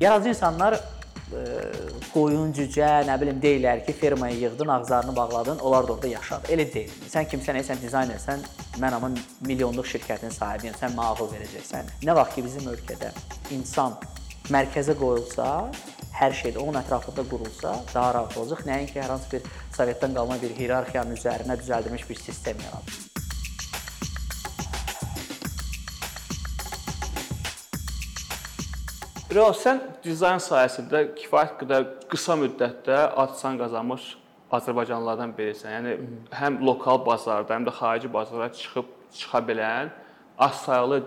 Yaradıcı insanlar qoyun, cücə, nə bilim deyirlər ki, fermaya yığdın, ağızlarını bağladın, onlar da orada yaşadı. Elə deyil. Sən kimsən, sən dizaynersən, mən amma milyonluq şirkətin sahibiyəm, sən mənə ağıl verəcəksən. Nə vaxt ki bizim ölkədə insan mərkəzə qoyulsa, hər şey də onun ətrafında qurulsa, daha rahat olacaq. Nəinki hər hansı bir sovetdən qalma bir hierarxiyanın üzərinə düzəldilmiş bir sistem yaradılır. Real sən dizayn sahəsində kifayət qədər qısa müddətdə ad-san qazanmış azərbaycanlılardan birisən. Yəni Hı -hı. həm lokal bazarda, həm də xarici bazara çıxıb çıxa bilən az saylı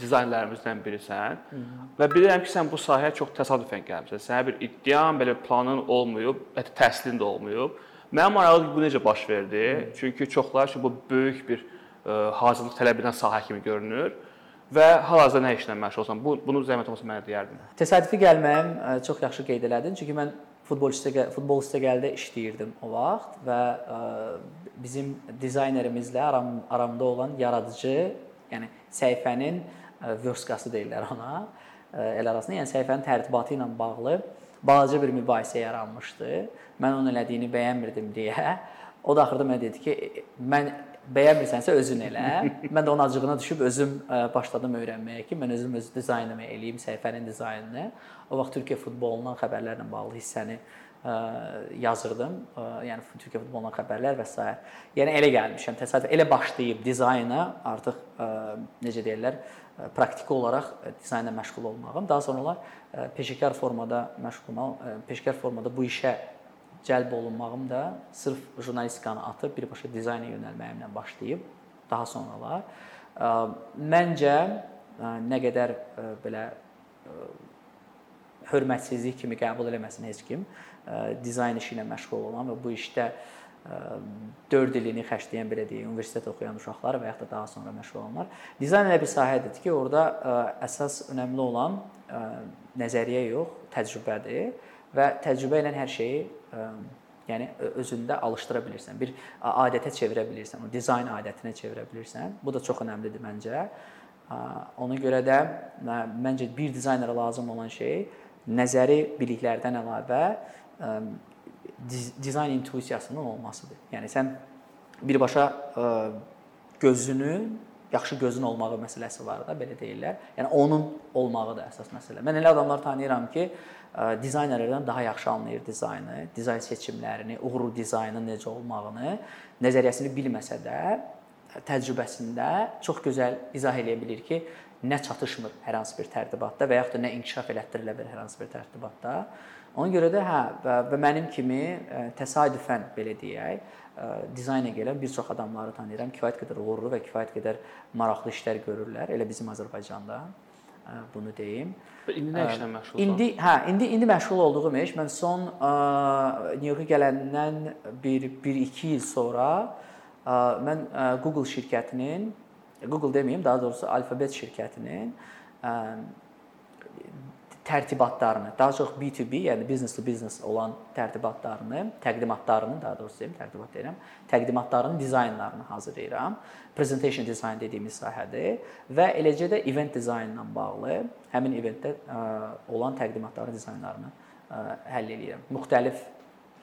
dizaynlərimizdən birisən. Hı -hı. Və bilirəm ki, sən bu sahəyə çox təsadüfən gəlmisən. Sənə bir iddian, belə planın olmayıb, hətta təhsilin də olmayıb. Mənim maraqlı ki, bu necə baş verdi? Hı -hı. Çünki çoxlar üçün bu böyük bir ə, hazırlıq tələb edən sahə kimi görünür və hal-hazırda nə işlə məşğulsan? Bu bunu zəhmət olmasa mənə deyərdin. Təsadüfi gəlməyim çox yaxşı qeyd elədin. Çünki mən futbolçuda futbol istəgəldə işləyirdim o vaxt və ə, bizim dizaynerimizlə aram, aramda olan yaradıcı, yəni səhifənin verskası deyirlər ona, el arasında, yəni səhifənin tərtibatı ilə bağlı balaca bir mübahisə yaranmışdı. Mən onun elədiyini bəyənmirdim deyə. O da axırda mənə dedi ki, mən bəyənmirsənsə özün elə. Mən də onun acığına düşüb özüm başladım öyrənməyə ki, mən özüm öz dizaynımı eləyim, səhifənin dizaynını. O vaxt Türkiyə futbolundan xəbərlərlə bağlı hissəni yazırdım. Yəni Türkiyə futbolundan xəbərlər və s. Yəni elə gəlmişəm, təsadüf elə başlayıb dizayna artıq necə deyirlər, praktiki olaraq dizaynla məşğul olmağım. Daha sonralar peşəkar formada məşğul olmağım, peşəkar formada bu işə cəlb olunmağım da sırf jurnalistikanı atıb birbaşa dizayna yönəlməyimlə başlayıb daha sonralar məncə nə qədər belə hörmətsizlik kimi qəbul eləməsin heç kim dizayn işi ilə məşğul olan və bu işdə 4 ilini xərcləyən belə deyək, universitet oxuyan uşaqlar və yaxud da daha sonra məşğul olanlar. Dizayn elə bir sahədir ki, orada əsas önəmli olan nəzəriyyə yox, təcrübədir və təcrübə ilə hər şeyi yəni özündə alışdıra bilirsən. Bir adətə çevirə bilirsən, o dizayn adətinə çevirə bilirsən. Bu da çox əhəmilidir məncə. Ona görə də məncə bir dizaynera lazım olan şey nəzəri biliklərdən əlavə dizayn intuisiyasının olmasıdır. Yəni sən birbaşa gözünün yaxşı gözün olmağı məsələsi var da, belə deyirlər. Yəni onun olmağı da əsas məsələ. Mən elə adamlar tanıyıram ki, dizaynerlərdən daha yaxşı anlayır dizaynı, dizayn seçimlərini, uğurlu dizaynın necə olmağını, nəzəriyyəsini bilməsə də təcrübəsində çox gözəl izah eləyə bilir ki, nə çatışmır hər hansı bir tərtibatda və yaxud da nə inkişaf elətdirilə bilər hər hansı bir tərtibatda. Ona görə də hə və, və mənim kimi təsadüfən belə deyək, dizayna gələn bir çox adamları tanıyıram. Kifayət qədər uğurlu və kifayət qədər maraqlı işlər görürlər. Elə bizim Azərbaycanda bunu deyim. İndi nə işlə məşğulsan? İndi hə, indi indi məşğul olduğum iş mən son Nyu-Yorka gələndən 1 1-2 il sonra mən Google şirkətinin Google deməyim, daha doğrusu Alphabet şirkətinin tərtibatlarını, daha çox B2B, yəni business to business olan tərtibatlarını, təqdimatlarını, daha doğrusu deyim, tərtibat deyirəm, təqdimatlarının dizaynlarını hazırlayıram. Presentation design dediyimiz sahədir və eləcə də event dizaynla bağlı həmin eventdə olan təqdimatların dizaynlarını həll edirəm. Müxtəlif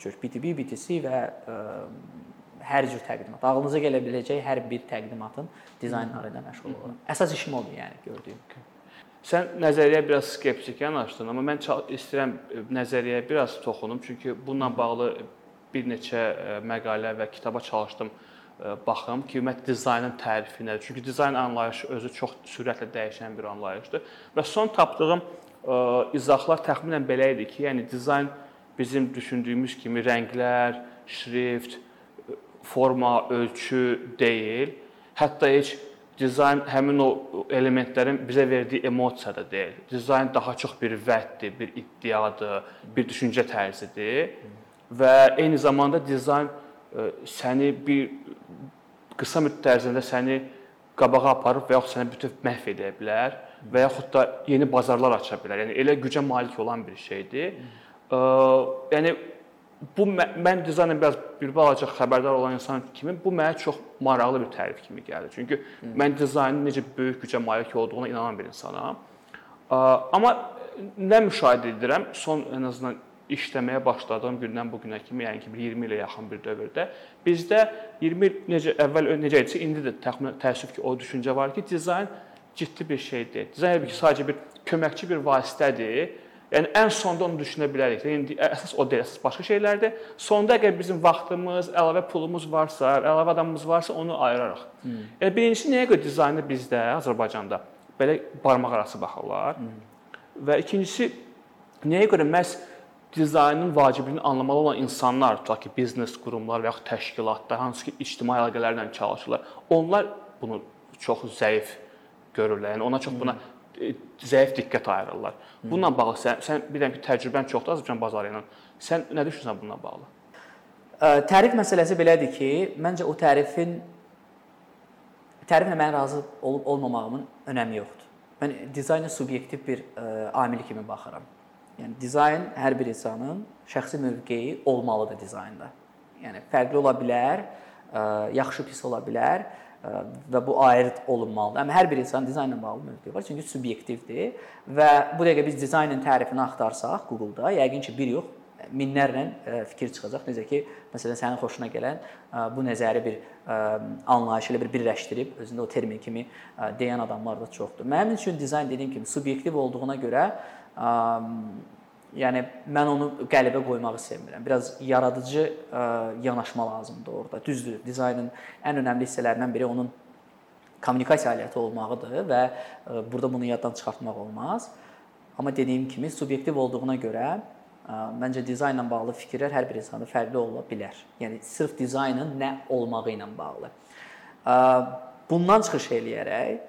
cür B2B, B2C və hər cür təqdimat. Ağlınıza gələ biləcək hər bir təqdimatın dizaynları ilə məşğul oluram. Əsas işim odur, yəni gördüyüm. Sən nəzəriyyəyə biraz skeptik yanaşdın, amma mən istəyirəm e, nəzəriyyəyə biraz toxunum, çünki bununla bağlı bir neçə e, məqalə və kitaba çalışdım e, baxım ümumiyyətlə dizaynın tərifi nədir? Çünki dizayn anlayışı özü çox sürətlə dəyişən bir anlayışdır. Və son tapdığım izahlar təxminən belə idi ki, yəni dizayn bizim düşündüyümüz kimi rənglər, şrift, forma, ölçü deyil. Hətta heç dizayn həmin o elementlərin bizə verdiyi emosiya da deyil. Dizayn daha çox bir vəddir, bir iddiadır, bir düşüncə tərzidir və eyni zamanda dizayn e, səni bir qısa müddət ərzində səni qabağa aparıb və yaxud səni bütöv məhv edə bilər və yaxud da yeni bazarlar aça bilər. Yəni elə gücə malik olan bir şeydir. E, yəni bu mən dizaynla biraz bir balaca xəbərdar olan insan kimi bu mənə çox maraqlı bir tərif kimi gəlir. Çünki Hı. mən dizaynın necə böyük gücə malik olduğuna inanan bir insanam. Amma nə müşahidə edirəm, son ən azından işləməyə başladığım gündən bu günə kimi, yəni ki, 20 ilə yaxın bir dövrdə bizdə 20 necə əvvəl necə idisə, indi də təxminən təəssüf ki, o düşüncə var ki, dizayn ciddi bir şey deyil. Dizayn bir sadəcə bir köməkçi bir vasitədir. Yəni ən sonda onu düşünə bilərik. İndi əsas o deyil, əsas başqa şeylərdir. Sonda əgər bizim vaxtımız, əlavə pulumuz varsa, əlavə adamımız varsa, onu ayırarıq. Hmm. Yəni birincisi nəyə görə dizaynı bizdə Azərbaycanda belə barmaq arası baxırlar? Hmm. Və ikincisi nəyə görə məhz dizaynın vacibliyini anlamalı olan insanlar, tutaq ki, biznes qurumlar və ya təşkilatlar, hansı ki, ictimai əlaqələrlə çalışırlar, onlar bunu çox zəif görürlər. Yəni ona çox buna e, zəif diqqət ayırırlar. Bununla bağlı sən, sən bilirəm ki, təcrübən çoxdur Azərbaycan bazarı ilə. Sən nə düşünürsən bununla bağlı? Tərif məsələsi belədir ki, məncə o tərifin təriflə mən razı olub olmamağımın önəmi yoxdur. Mən dizayna subyektiv bir ə, amil kimi baxıram. Yəni dizayn hər bir insanın şəxsi mövqeyi olmalıdır dizaynda. Yəni fərqli ola bilər, ə, yaxşı pis ola bilər və bu ayırd olunmalıdır. Amma hər bir insanın dizaynla bağlı mövqeyi var, çünki subyektivdir və bu dəqiqə biz dizaynın tərifini axtarsaq Google-da, yəqin ki, bir yox, minlərlə fikir çıxacaq. Necə ki, məsələn, sənin xoşuna gələn bu nəzəri bir anlayış ilə bir birləşdirib özündə o termin kimi deyən adamlar da çoxdur. Mənim üçün dizayn dediyim kimi subyektiv olduğuna görə yəni mən onu qəlibə qoymağı sevmirəm. Biraz yaradıcı ə, yanaşma lazımdır orada. Düzdür, dizaynın ən önəmli hissələrindən biri onun kommunikasiya aləti olmağıdır və ə, burada bunu yaddan çıxartmaq olmaz. Amma dediyim kimi subyektiv olduğuna görə ə, məncə dizaynla bağlı fikirlər hər bir insanda fərqli ola bilər. Yəni sırf dizaynın nə olmağı ilə bağlı. Bundan çıxış eləyərək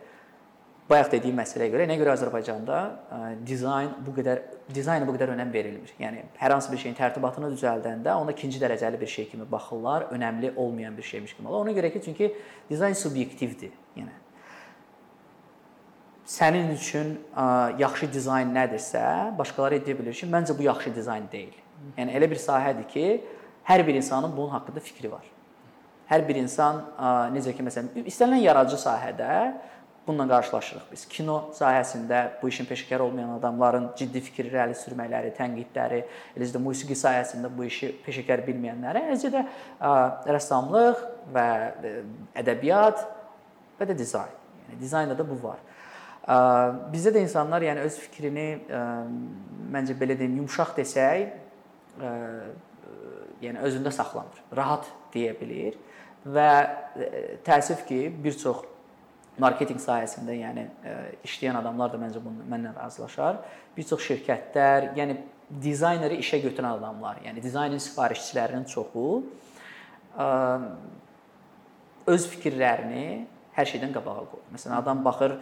bayaq dediyim məsələyə görə nəyə görə Azərbaycanda dizayn bu qədər dizayna bu qədər önəm verilmir. Yəni hər hansı bir şeyin tərtibatını düzəldəndə ona ikinci dərəcəli bir şey kimi baxırlar, önəmli olmayan bir şeymiş kimi. Ona görə ki, çünki dizayn subyektivdir. Yəni sənin üçün ə, yaxşı dizayn nədirsə, başqaları edə bilər ki, məncə bu yaxşı dizayn deyil. Yəni elə bir sahədir ki, hər bir insanın bunun haqqında fikri var. Hər bir insan ə, necə ki, məsələn, istənilən yaradıcı sahədə Bununla qarşılaşırıq biz. Kino sahəsində bu işin peşəkar olmayan adamların ciddi fikir irəli sürmələri, tənqidləri, eləcə də musiqi sahəsində bu işi peşəkar bilməyənləri, eləcə də rəssamlıq və ədəbiyyat və də dizayn. Yəni dizaynda da bu var. Bizdə də insanlar yəni öz fikrini məncə belə deyim, yumşaq desək, yəni özündə saxlamır. Rahat deyə bilir və təəssüf ki, bir çox marketinq sahəsində, yəni e, işləyən adamlar da məncə bununla mənlə razılaşar. Bir çox şirkətlər, yəni dizayneri işə götürən adamlar, yəni dizaynin sifarişçilərinin çoxu e, öz fikirlərini hər şeydən qabağa qoyur. Məsələn, adam baxır,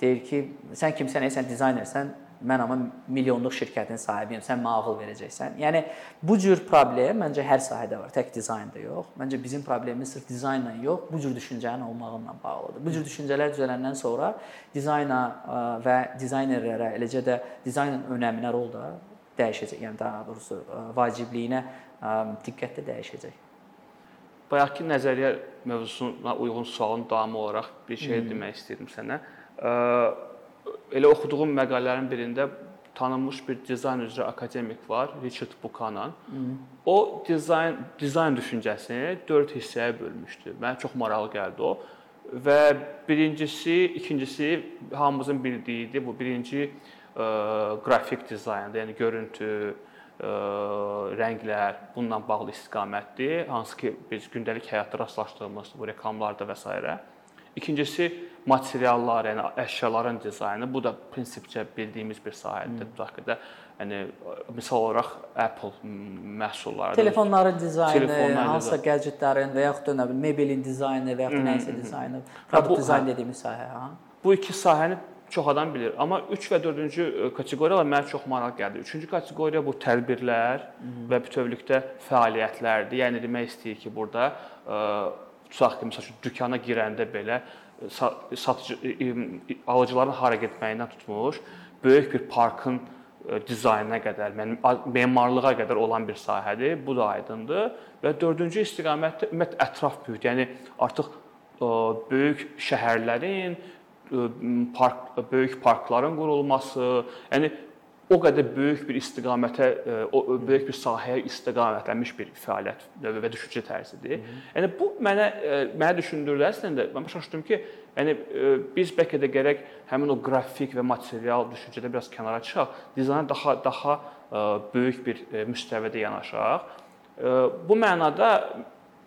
deyir ki, sən kimsən, sən dizaynersən, mən amma milyonluq şirkətin sahibiyəm, sən mənə ağıl verəcəksən. Yəni bu cür problem məncə hər sahədə var, tək dizaynda yox. Məncə bizim problemimiz sırf dizaynla yox, bu cür düşüncənin olmağıyla bağlıdır. Bu cür düşüncələr düzələndən sonra dizayna və dizaynerlərə, eləcə də dizaynın önəminə rol da dəyişəcək. Yəni daha doğrusu vacibliyinə diqqət də dəyişəcək. Bayaqki nəzəriyyə mövzusuna uyğun sualın davamı olaraq bir şey hmm. demək istəyirdim sənə elə oxuduğum məqalələrin birində tanınmış bir dizayn üzrə akademik var, Richard Buchanan. O dizayn dizayn düşüncəsini 4 hissəyə bölmüşdü. Mənə çox maraqlı gəldi o. Və birincisi, ikincisi hamımızın bildiyi idi. Bu birinci ə, e, qrafik dizayndır, yəni görüntü, ə, e, rənglər bununla bağlı istiqamətdir, hansı ki biz gündəlik həyatda rastlaşdığımız bu reklamlarda və s. İkincisi materiallar, yəni əşyaların dizaynı. Bu da prinsipcə bildiyimiz bir sahədir. Ki də yəni misal olaraq Apple məhsulları, telefonların dizaynı, hansısa gadgetlərin və yaxud da nə bilim mebelin dizaynı və yaxud nəyisə dizaynı, produkt dizayn dediyimiz sahə, ha. Bu iki sahəni çox adam bilir. Amma 3 və 4-cü kateqoriyalar mənə çox maraqlı gəldi. 3-cü kateqoriya bu tədbirlər Hı. və bütövlükdə fəaliyyətlərdir. Yəni demək istəyir ki, burada tutaq ki, məsəl üçün dükana girəndə belə e, satıcı e, e, alıcıların hara getməyindən tutmuş, böyük bir parkın dizaynına qədər, memarlığa qədər olan bir sahədir. Bu da aydındır. Və dördüncü istiqamətdə ümumiyyətlə ətraf mühit, yəni artıq böyük şəhərlərin park böyük parkların qurulması, yəni o qədər böyük bir istiqamətə, o böyük bir sahəyə istiqamətlənmiş bir fəaliyyət növü və düşüncə tərzidir. Yəni bu mənə mənə düşündürür əslində. Mən başa düşdüm ki, yəni biz bəlkə də gərək həmin o qrafik və material düşüncədə biraz kənara çıxaq, dizayna daha daha böyük bir müstəvidə yanaşaq. Bu mənada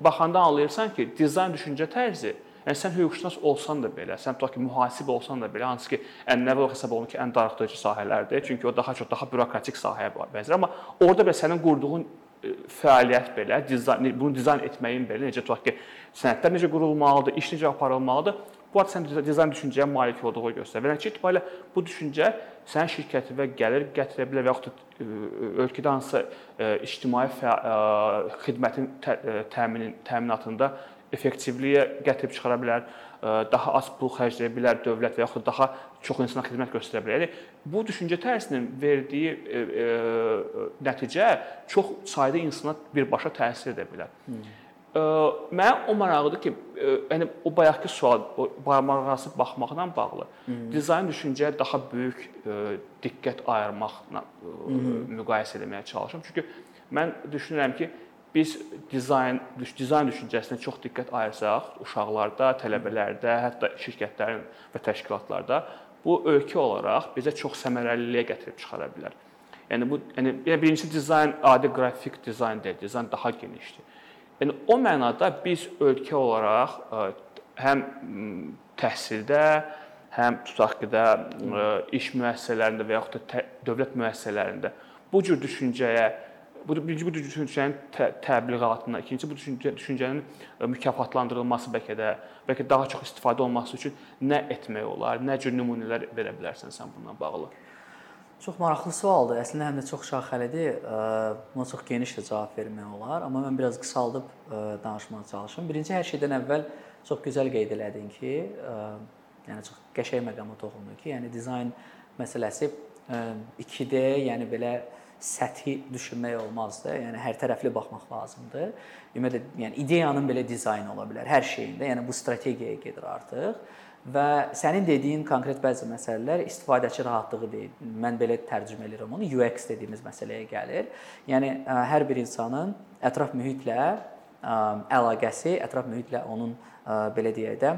baxanda anlayırsan ki, dizayn düşüncə tərzi Yəni sən hüquqşünas olsan da belə, sən tutaq ki, mühasib olsan da belə, hansı ki, ənənəvi olaraq hesab olunur ki, ən darıxdırıcı sahələrdir. Çünki o daha çox daha bürokratik sahəyə bənzər. Amma orada belə sənin qurduğun e, fəaliyyət belə, dizayn bunu dizayn etməyin belə necə tutaq ki, sənədlər necə qurulmalıdır, iş necə aparılmalıdır. Bu sən dizayn düşüncəyə malik olduğunu göstərir. Və nəticə itibarilə bu düşüncə sənin şirkətinə gəlir gətirə bilər və yaxud da e, ölkədə hansısa e, ictimai xidmətin təminin təminatında effektivliyə gətirib çıxara bilər, daha az pul xərcləyə bilər dövlət və yaxud daha çox insana xidmət göstərə bilər. Yəni bu düşüncə tərzinin verdiyi e, e, nəticə çox sayda insana birbaşa təsir edə bilər. Hmm. Mənə o maraqlıdır ki, yəni o bayaqki sual, o barmaqarası baxmaqla bağlı hmm. dizayn düşüncəyə daha böyük diqqət ayırmaqla hmm. müqayisə etməyə çalışıram. Çünki mən düşünürəm ki, biz dizayn dizayn düşüncəsinə çox diqqət ayırsaq, uşaqlarda, tələbələrdə, hətta şirkətlərin və təşkilatlarda bu ölkə olaraq bizə çox səmərəliliyə gətirib çıxara bilər. Yəni bu yəni, birincisi dizayn adi qrafik dizayn deyil, dizayn daha genişdir. Yəni o mənada biz ölkə olaraq həm təhsildə, həm tutaq ki də iş müəssisələrində və yaxud da dövlət müəssisələrində bu cür düşüncəyə Bu birinci bu düşüncənin tə təbliğatına, ikinci bu düşüncə düşüncənin e, mükafatlandırılması bəlkə də, bəlkə daha çox istifadə olması üçün nə etmək olar, nə cür nümunələr verə bilərsən sən bununla bağlı? Çox maraqlı sualdır. Əslində həm də çox şaxəlidir. E, buna çox geniş də cavab vermək olar, amma mən biraz qısaldıb e, danışmağa çalışım. Birinci hər şeydən əvvəl çox gözəl qeyd elədin ki, yəni çox qəşəng məqama toxundun ki, yəni dizayn məsələsi 2D, yəni belə səthi düşünmək olmazdı. Yəni hər tərəfli baxmaq lazımdır. Ümumiyyətlə, yəni ideyanın belə dizaynı ola bilər hər şeyində. Yəni bu strategiyaya gedir artıq. Və sənin dediyin konkret bəzi məsələlər istifadəçi rahatlığı deyil. Mən belə tərcümə edirəm onu. UX dediyimiz məsələyə gəlir. Yəni hər bir insanın ətraf mühitlə əlaqəsi, ətraf mühitlə onun belə deyək də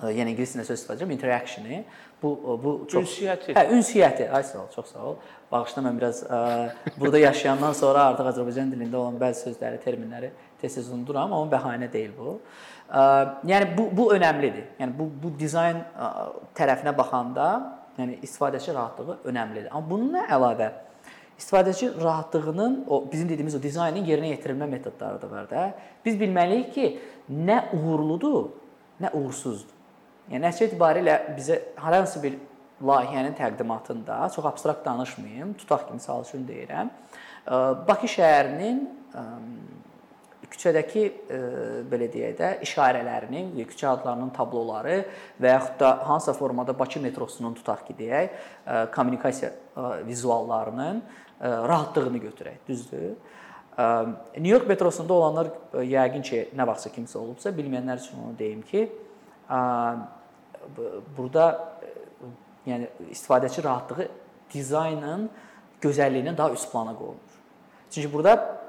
yəni ingilis dilində söz istifadə edirəm, interaction-i. Bu bu çox ünsiyyəti. Hə, ünsiyyəti. Ay sağ ol, çox sağ ol. Bağışla mən biraz ə, burada yaşayandan sonra artıq Azərbaycan dilində olan bəzi sözləri, terminləri tez-tez unuduram, amma bəhanə deyil bu. Ə, yəni bu bu önəmlidir. Yəni bu bu dizayn ə, tərəfinə baxanda, yəni istifadəçi rahatlığı önəmlidir. Amma bununla əlavə istifadəçi rahatlığının o bizim dediyimiz o dizaynın yerinə yetirilmə metodları da var da. Biz bilməliyik ki, nə uğurludur, nə uğursuzdur. Yəni nəticə etibarilə bizə hər hansı bir layihənin təqdimatında çox abstrakt danışmayım, tutaq ki, misal üçün deyirəm, Bakı şəhərinin küçədəki belə deyək də işarələrinin, küçə adlarının tabloları və yaxud da hansısa formada Bakı metrosunun tutaq ki, deyək, kommunikasiya vizuallarının rahatlığını götürək, düzdür? New York metrosunda olanlar yəqin ki, nə vaxtsa kimsə olubsa, bilməyənlər üçün onu deyim ki, burada yəni istifadəçi rahatlığı dizaynın gözəlliyinin daha üst plana qoyulur. Çünki burada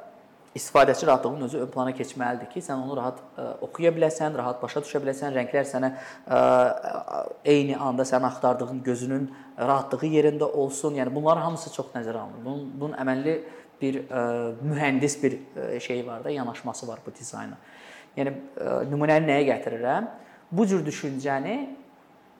istifadəçi rahatlığının özü ön plana keçməlidir ki, sən onu rahat ə, oxuya biləsən, rahat başa düşə biləsən, rənglər sənə ə, eyni anda sənin axtardığın gözünün rahatlığı yerində olsun. Yəni bunların hamısı çox nəzərə alınır. Bunun bunun əməlli bir ə, mühəndis bir ə, şey var da, yanaşması var bu dizayna. Yəni ə, nümunəni nəyə gətirirəm? Bu cür düşüncəni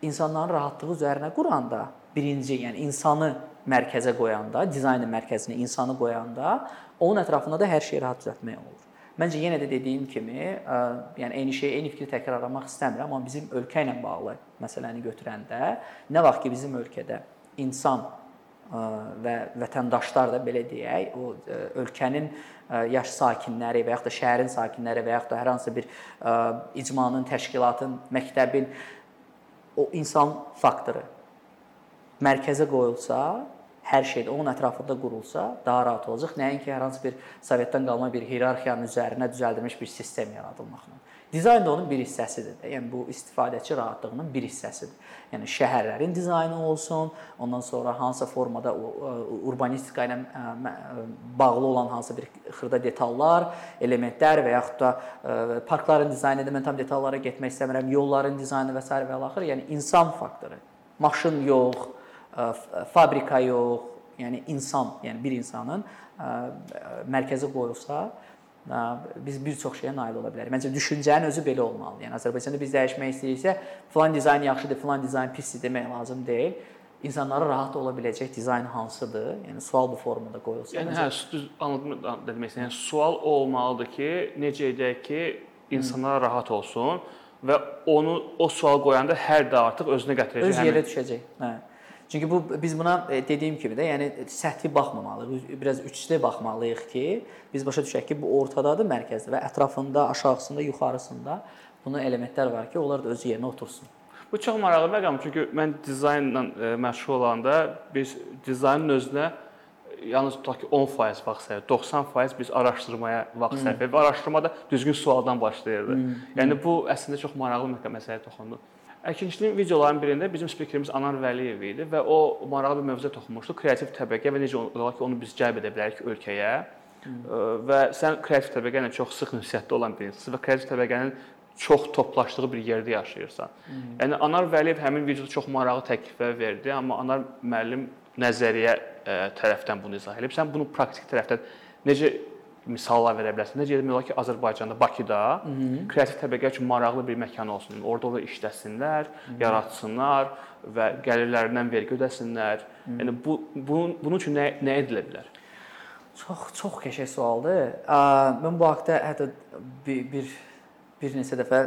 insanların rahatlığı üzərinə quranda, birinci, yəni insanı mərkəzə qoyanda, dizaynın mərkəzinə insanı qoyanda, onun ətrafında da hər şeyi rahat düzəltmək olur. Məncə yenə də dediyim kimi, ə, yəni eyni şey, eyni fikri təkrarlamaq istəmirəm, amma bizim ölkə ilə bağlı məsələni götürəndə, nə vaxt ki bizim ölkədə insan ə, və vətəndaşlar da belə deyək, o ə, ölkənin yaş sakinləri və yaxud da şəhərin sakinləri və yaxud da hər hansı bir icmanın, təşkilatın, məktəbin o insan faktoru mərkəzə qoyulsa, hər şey onun ətrafında qurulsa, daha rahat olacaq. Nəinki hər hansı bir sovetdən qalma bir hierarxiyanın üzərinə düzəldilmiş bir sistem yaradılmaqla. Dizayn da onun bir hissəsidir. Yəni bu istifadəçi rahatlığının bir hissəsidir. Yəni şəhərlərin dizaynı olsun, ondan sonra hansı formada urbanistika ilə bağlı olan hansı bir xırda detallar, elementlər və yaxud da parkların dizaynında mən tam detallara getmək istəmirəm, yolların dizaynı və s. və axır, yəni insan faktoru. Maşın yox, fabrika yox, yəni insan, yəni bir insanın mərkəzi qoyulsa, biz bir çox şeyə nail ola bilərik. Məncə düşüncənin özü belə olmalı. Yəni Azərbaycanda biz dəyişmək istəyiriksə, falan dizayn yaxşıdır, falan dizayn pisdir demək lazım deyil. İnsanlara rahat ola biləcək dizayn hansıdır? Yəni sual bu formada qoyulsa. Yəni hə, düz anladım demək istəyirəm. Yəni sual olmalıdır ki, necə edək ki, insanlar hmm. rahat olsun və onu o sual qoyanda hər də artıq özünə gətirəcək. Öz yerə düşəcək. Hə. Çünki bu biz buna e, dediyim kimi də, yəni səthi baxmamalıyıq. Biraz üçdə baxmalıyıq ki, biz başa düşək ki, bu ortadadır, mərkəzdə və ətrafında, aşağısında, yuxarısında bunu elementlər var ki, onlar da öz yerinə otursun. Bu çox maraqlı məqam, çünki mən dizaynla e, məşğul olanda biz dizaynın özünə yalnız tutaq ki 10% vaxt sərf, 90% biz araşdırmaya vaxt sərf edirik və araşdırmada düzgün sualdan başlayırdı. Hmm. Yəni bu əslində çox maraqlı məsələyə toxundu. Əkinçinin videoların birində bizim spikerimiz Anar Vəliyev idi və o maraqlı bir mövzuya toxunmuşdu. Kreativ təbəqə və necə olar ki, onu biz cəlb edə bilərik ölkəyə. Hı. Və sən kreativ təbəqə ilə çox sıx ünsiyyətdə olan bir insansın və kreativ təbəqənin çox toplaşdığı bir yerdə yaşayırsan. Hı. Yəni Anar Vəliyev həmin videoda çox maraqlı təkliflər verdi, amma Anar müəllim nəzəriyyə tərəfdən bunu izah edib. Sən bunu praktik tərəfdən necə misallar verə bilərsən. Necə demək olar ki, Azərbaycanda, Bakıda Hı -hı. kreativ təbəqə üçün maraqlı bir məkan olsun. Orda orada işləsinlər, Hı -hı. yaratsınlar və gəlirlərindən vergi ödəsinlər. Hı -hı. Yəni bu bunun bunun üçün nə nə edilə bilər? Çox çox qəşəng sualdır. Mən bu haqqda hətta bir bir bir neçə dəfə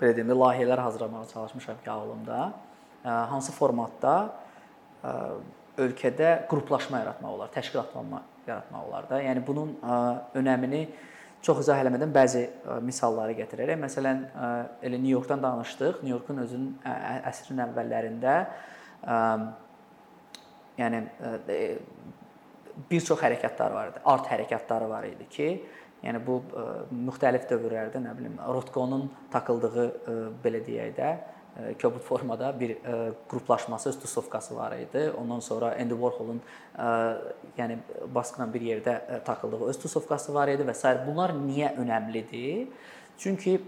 belə deyim, layihələr hazırlamağa çalışmışam ki, ağlımda. Hansı formatda ölkədə qruplaşma yaratmaq olar, təşkilatlanma yaratmaq olar da. Yəni bunun önəmini çox izah eləmədən bəzi misalları gətirərək. Məsələn, elə New Yorkdan danışdıq. New Yorkun özünün əsrin əvvəllərində yəni bir çox hərəkətlər var idi. Art hərəkətləri var idi ki, yəni bu müxtəlif dövrlərdə, nə bilim, Rotkonun takıldığı belə deyək də, kobud formada bir qruplaşması, öz tusovkası var idi. Ondan sonra Andy Warhol'un yəni baskınla bir yerdə taxıldığı öz tusovkası var idi və s. Bunlar niyə önəmlidir? Çünki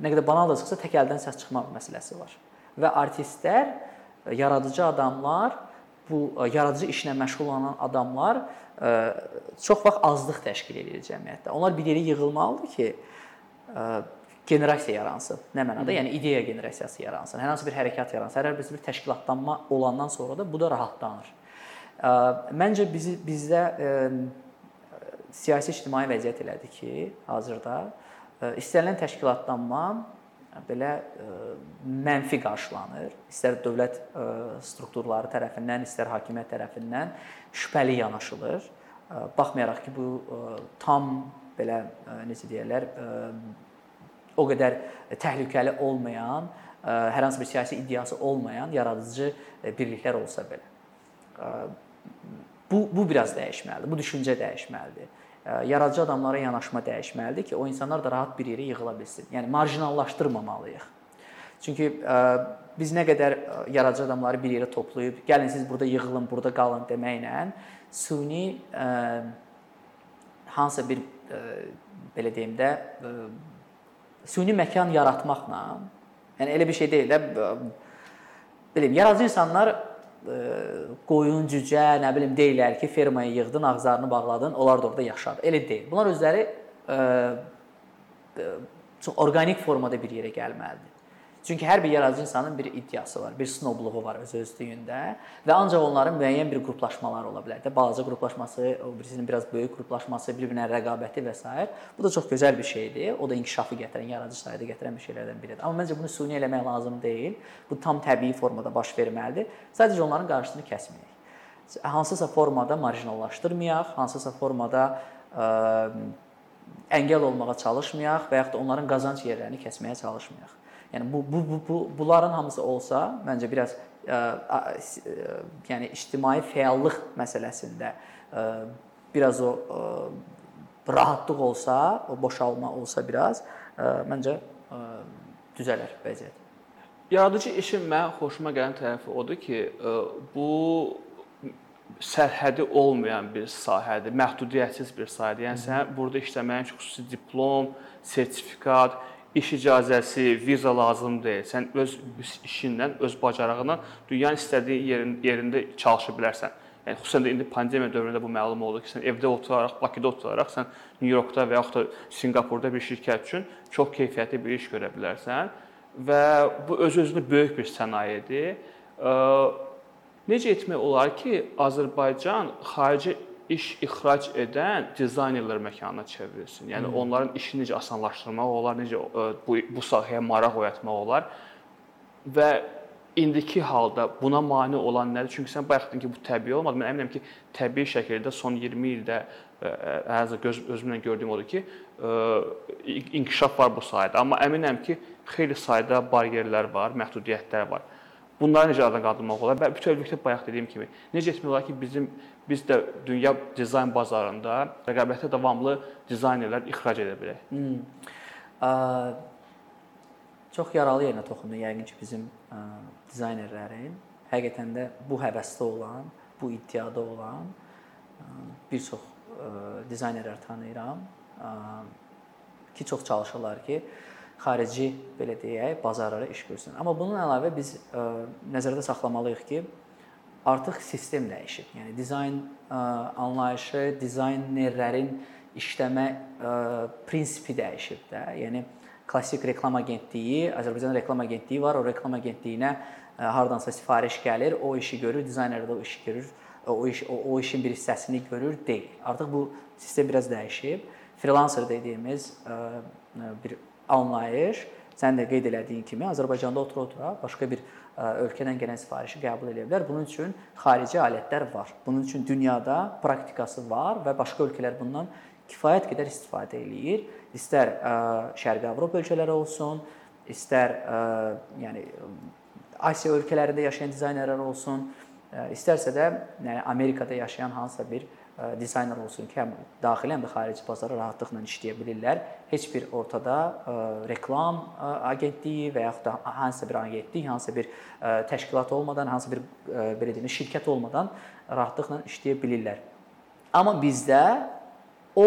nə qədər banal da çıxsa tək əldən səs çıxmaq məsələsi var. Və artistlər, yaradıcı adamlar, bu yaradıcı işlə məşğul olan adamlar çox vaxt azlıq təşkil edir cəmiyyətdə. Onlar bir yerə yığılmalıdır ki, generasiya yaransın. Nə mənada? Yəni ideya generasiyası yaransın. Hər hansı bir hərəkat yaransın. Hər hansı bir təşkilatlanma olandan sonra da bu da rahatlanır. Məncə bizi bizdə siyasi ictimai vəziyyət elədir ki, hazırda istənilən təşkilatlanma belə mənfi qarşılanır. İstər dövlət strukturları tərəfindən, istər hakimiyyət tərəfindən şübhəli yanaşılır. Baxmayaraq ki, bu tam belə necə deyirlər, o qədər təhlükəli olmayan, e, hər hansı bir siyasi iddiası olmayan yaradıcı e, birliklər olsa belə. E, bu bu biraz dəyişməlidir. Bu düşüncə dəyişməlidir. Yaradıcı adamlara yanaşma dəyişməlidir ki, o insanlar da rahat bir yerə yığıla bilsin. Yəni marjinallaşdırmamalıyıq. Çünki biz nə qədər yaradıcı adamları bir yerə toplayıb, gəlin siz burada yığılın, burada qalın deməklə süni hansısa bir belə deyim də süni məkan yaratmaqla, yəni elə bir şey deyil də bilim, yaradıcı insanlar e, qoyun, cücə, nə bilim deyirlər ki, fermaya yığdın, ağızlarını bağladın, onlar da orada yaşadı. Elə deyil. Bunlar özləri ə, e, e, çox orqanik formada bir yerə gəlməlidir. Çünki hər bir yaradıcı insanın bir iddiası var, bir snobluğu var öz özlüyündə və ancaq onların müəyyən bir qruplaşmaları ola bilər də. Balaca qruplaşması, o birisinin biraz böyük qruplaşması, bir-birinə rəqabəti və s. Bu da çox gözəl bir şeydir. O da inkişafı gətirən, yaradıcı sayda gətirən bir şeylərdən biridir. Amma məncə bunu süni eləmək lazım deyil. Bu tam təbii formada baş verməlidir. Sadəcə onların qarşısını kəsməyək. Hansısa formada marjinallaşdırmayaq, hansısa formada ə, əngəl olmağa çalışmayaq və yaxud da onların qazanc yerlərini kəsməyə çalışmayaq. Yəni bu bu bu, bu bunların hamısı olsa, məncə biraz ə, yəni ictimai fəallıq məsələsində biraz o rahatlıq olsa, o boşalma olsa biraz, məncə düzələr vəziyyət. Yaradıcı işin mən xoşuma gələn tərəfi odur ki, bu sərhədi olmayan bir sahədir, məhdudiyyətsiz bir sahədir. Yəni sən burada işləməyin üçün xüsusi diplom, sertifikat, iş icazəsi, viza lazım deyil. Sən öz işinlə, öz bacarığınla dünyanın istədiyi yerin, yerində çalışa bilərsən. Yəni xüsusən də indi pandemiya dövründə bu məlum oldu ki, sən evdə oturaraq, Bakıda oturaraq sən Nyu-Yorkda və yaxud da Sinqapurda bir şirkət üçün çox keyfiyyətli bir iş görə bilərsən və bu öz-özünə böyük bir sənayedir. Necə etmək olar ki, Azərbaycan xarici iş ixrac edən dizaynerlər məkanına çevrilsin. Yəni hmm. onların işini necə asanlaşdırmaq olar, necə bu bu sahəyə maraq oyatmaq olar və indiki halda buna mane olan nədir? Çünki sən bayaq dedin ki, bu təbii olmadı. Mən əminəm ki, təbii şəkildə son 20 ildə əzə göz özümlə gördüyüm odur ki, inkişaf var bu sahədə. Amma əminəm ki, xeyli sayda bariyerlər var, məhdudiyyətlər var. Bunları necə aradan qaldırmaq olar? Və bütövlükdə bayaq dediyim kimi, necə etmək olar ki, bizim biz də dünya dizayn bazarında rəqabətə davamlı dizaynerlər ixrac edə bilək? Hmm. Ə, çox yaralı yerinə toxundu yəqin ki, bizim ə, dizaynerlərin həqiqətən də bu həvəsdə olan, bu iddiada olan ə, bir çox ə, dizaynerlər tanıyıram ə, ki, çox çalışırlar ki, xarici belə deyək, bazarlara iş görsün. Amma bunun əlavə biz ə, nəzərdə saxlamalıyıq ki, artıq sistem dəyişib. Yəni dizayn ə, anlayışı, dizaynerlərin işləmə ə, prinsipi dəyişib də. Yəni klassik reklam agentliyi, Azərbaycan reklam agentliyi var. O reklam agentliyinə ə, hardansa sifariş gəlir, o işi görür, dizayner də o işi görür, o iş o, o işin bir hissəsini görür deyil. Artıq bu sistem biraz dəyişib. Freelancer dediyimiz ə, bir anlayış sən də qeyd elədiyin kimi Azərbaycanda otura-otura başqa bir ölkədən gələn sifarişi qəbul edə bilər. Bunun üçün xarici alətlər var. Bunun üçün dünyada praktikası var və başqa ölkələr bundan kifayət qədər istifadə eləyir. İstər Şərqi Avropa ölkələri olsun, istər yəni Asiya ölkələrində yaşayan dizaynerlər olsun, istərsə də yəni Amerikada yaşayan hansısa bir dizayner olsun ki, həm daxili, həm də xarici bazara rahatlıqla işləyə bilirlər. Heç bir ortada reklam agentliyi və yaxud da hansısa bir agentlik, hansısa bir təşkilat olmadan, hansısa bir belə deyim, şirkət olmadan rahatlıqla işləyə bilirlər. Amma bizdə o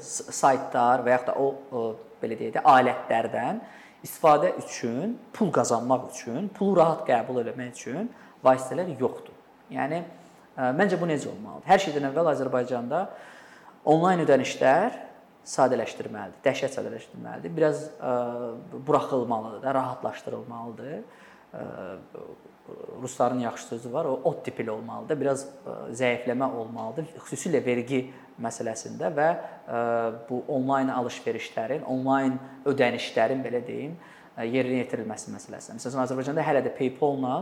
saytlar və yaxud da o belə deyək də alətlərdən istifadə üçün, pul qazanmaq üçün, pulu rahat qəbul etmək üçün vasitələr yoxdur. Yəni Məncə bu necə olmalıdır? Hər şeydən əvvəl Azərbaycanda onlayn ödənişlər sadələşdirməlidir, dəhşət sadələşdirməlidir. Biraz ə, buraxılmalıdır da, rahatlaşdırılmalıdır. Ə, rusların yaxşı sözü var, o ottipli olmalıdır. Biraz ə, zəifləmə olmalıdır, xüsusilə vergi məsələsində və ə, bu onlayn alış-verişlərin, onlayn ödənişlərin belə deyim, yerinə yetirilməsi məsələsində. Məsələn, Azərbaycanda hələ də PayPal-la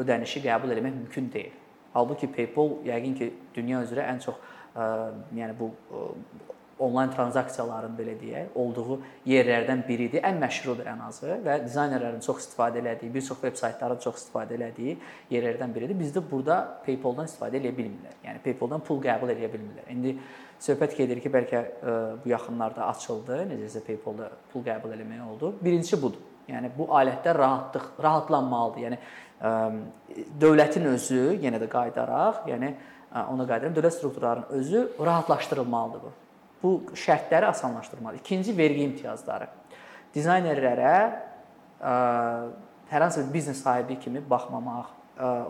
ödənişi qəbul etmək mümkün deyil. Halbuki PayPal yəqin ki, dünya üzrə ən çox ə, yəni bu ə, onlayn tranzaksiyaların belə deyək, olduğu yerlərdən biridir, ən məşhurdur ən azı və dizaynerlərin çox istifadə elədiyi, bir çox veb saytların çox istifadə elədiyi yerlərdən biridir. Bizdə burada PayPal-dan istifadə edə bilmirlər. Yəni PayPal-dan pul qəbul edə bilmirlər. İndi söhbət gedir ki, bəlkə ə, bu yaxınlarda açıldı, necəsə PayPal-da pul qəbul eləmək oldu. Birincisi budur. Yəni bu alətlər rahatlıq, rahatlanmalıdır. Yəni dövlətin özü yenə də qayıdaraq, yəni ona qayıdıram, dövlət strukturlarının özü rahatlaşdırılmalıdır bu. Bu şərtləri asanlaşdırmalı. İkinci vergi imtiyazları. Dizaynerlərə hər hansı bir biznes sahibi kimi baxmamaq,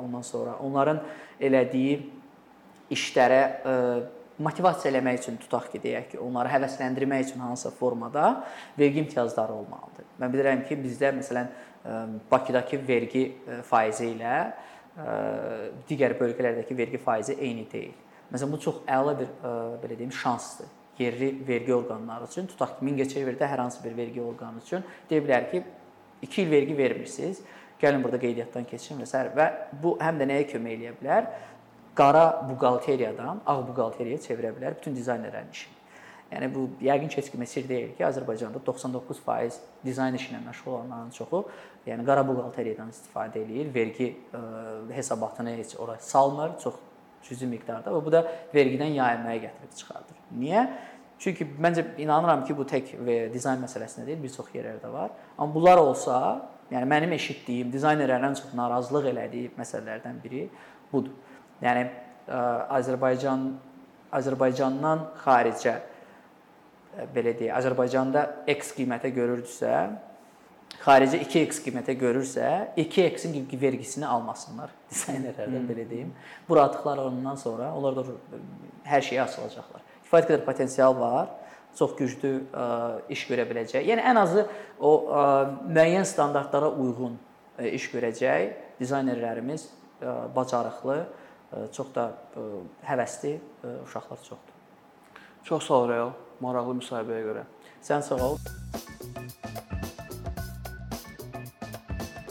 ondan sonra onların elədiyi işlərə motivasiya eləmək üçün tutaq ki, deyək ki, onları həvəsləndirmək üçün hansısa formada vergi imtiyazları olmalıdır. Mən bilirəm ki, bizdə məsələn Bakıdakı vergi faizi ilə digər bölgələrdəki vergi faizi eyni deyil. Məsələn, bu çox əla bir belə deyim şansdır. Yerli vergi orqanları üçün tutaq ki, Mingəçevirdə hər hansı bir vergi orqanı üçün deyə bilər ki, 2 il vergi vermirsiniz, gəlin burada qeydiyyatdan keçin və s. və bu həm də nəyə kömək eləyə bilər? Qara buğalteriyadan ağ buğalteriyaya çevirə bilər bütün dizaynerlərin işini. Yəni bu yəqin ki, heç kimə sir deyil ki, Azərbaycanda 99% dizayn işi ilə məşğul olanların çoxu, yəni qara buğalteriyadan istifadə eləyir, vergi ə, hesabatını heç ora salmır, çox cüzi miqdarda və bu da vergidən yayınmaya gətirib çıxardır. Niyə? Çünki məncə inanıram ki, bu tək dizayn məsələsində deyil, bir çox yerlərdə var. Amma bunlar olsa, yəni mənim eşitdiyim dizaynerlərin çox narazılıq elədiyi məsələlərdən biri budur. Yəni ə, Azərbaycan Azərbaycandan xaricə belə deyək, Azərbaycanda X qiymətə görürdüsə, xarici 2x qiymətə görürsə, 2x-in vergisini almasınlar dizaynerlərdən hmm. belə deyim. Bu rahatlıqlar ondan sonra onlar da hər şeyə açılacaqlar. Kifayət qədər potensial var çox güclü ə, iş görə biləcək. Yəni ən azı o ə, müəyyən standartlara uyğun ə, iş görəcək dizaynerlərimiz ə, bacarıqlı, ə, çox da ə, həvəsli ə, uşaqlar çoxdur. Çox sağ ol Real maraqlı müsahibəyə görə. Sən sağ ol.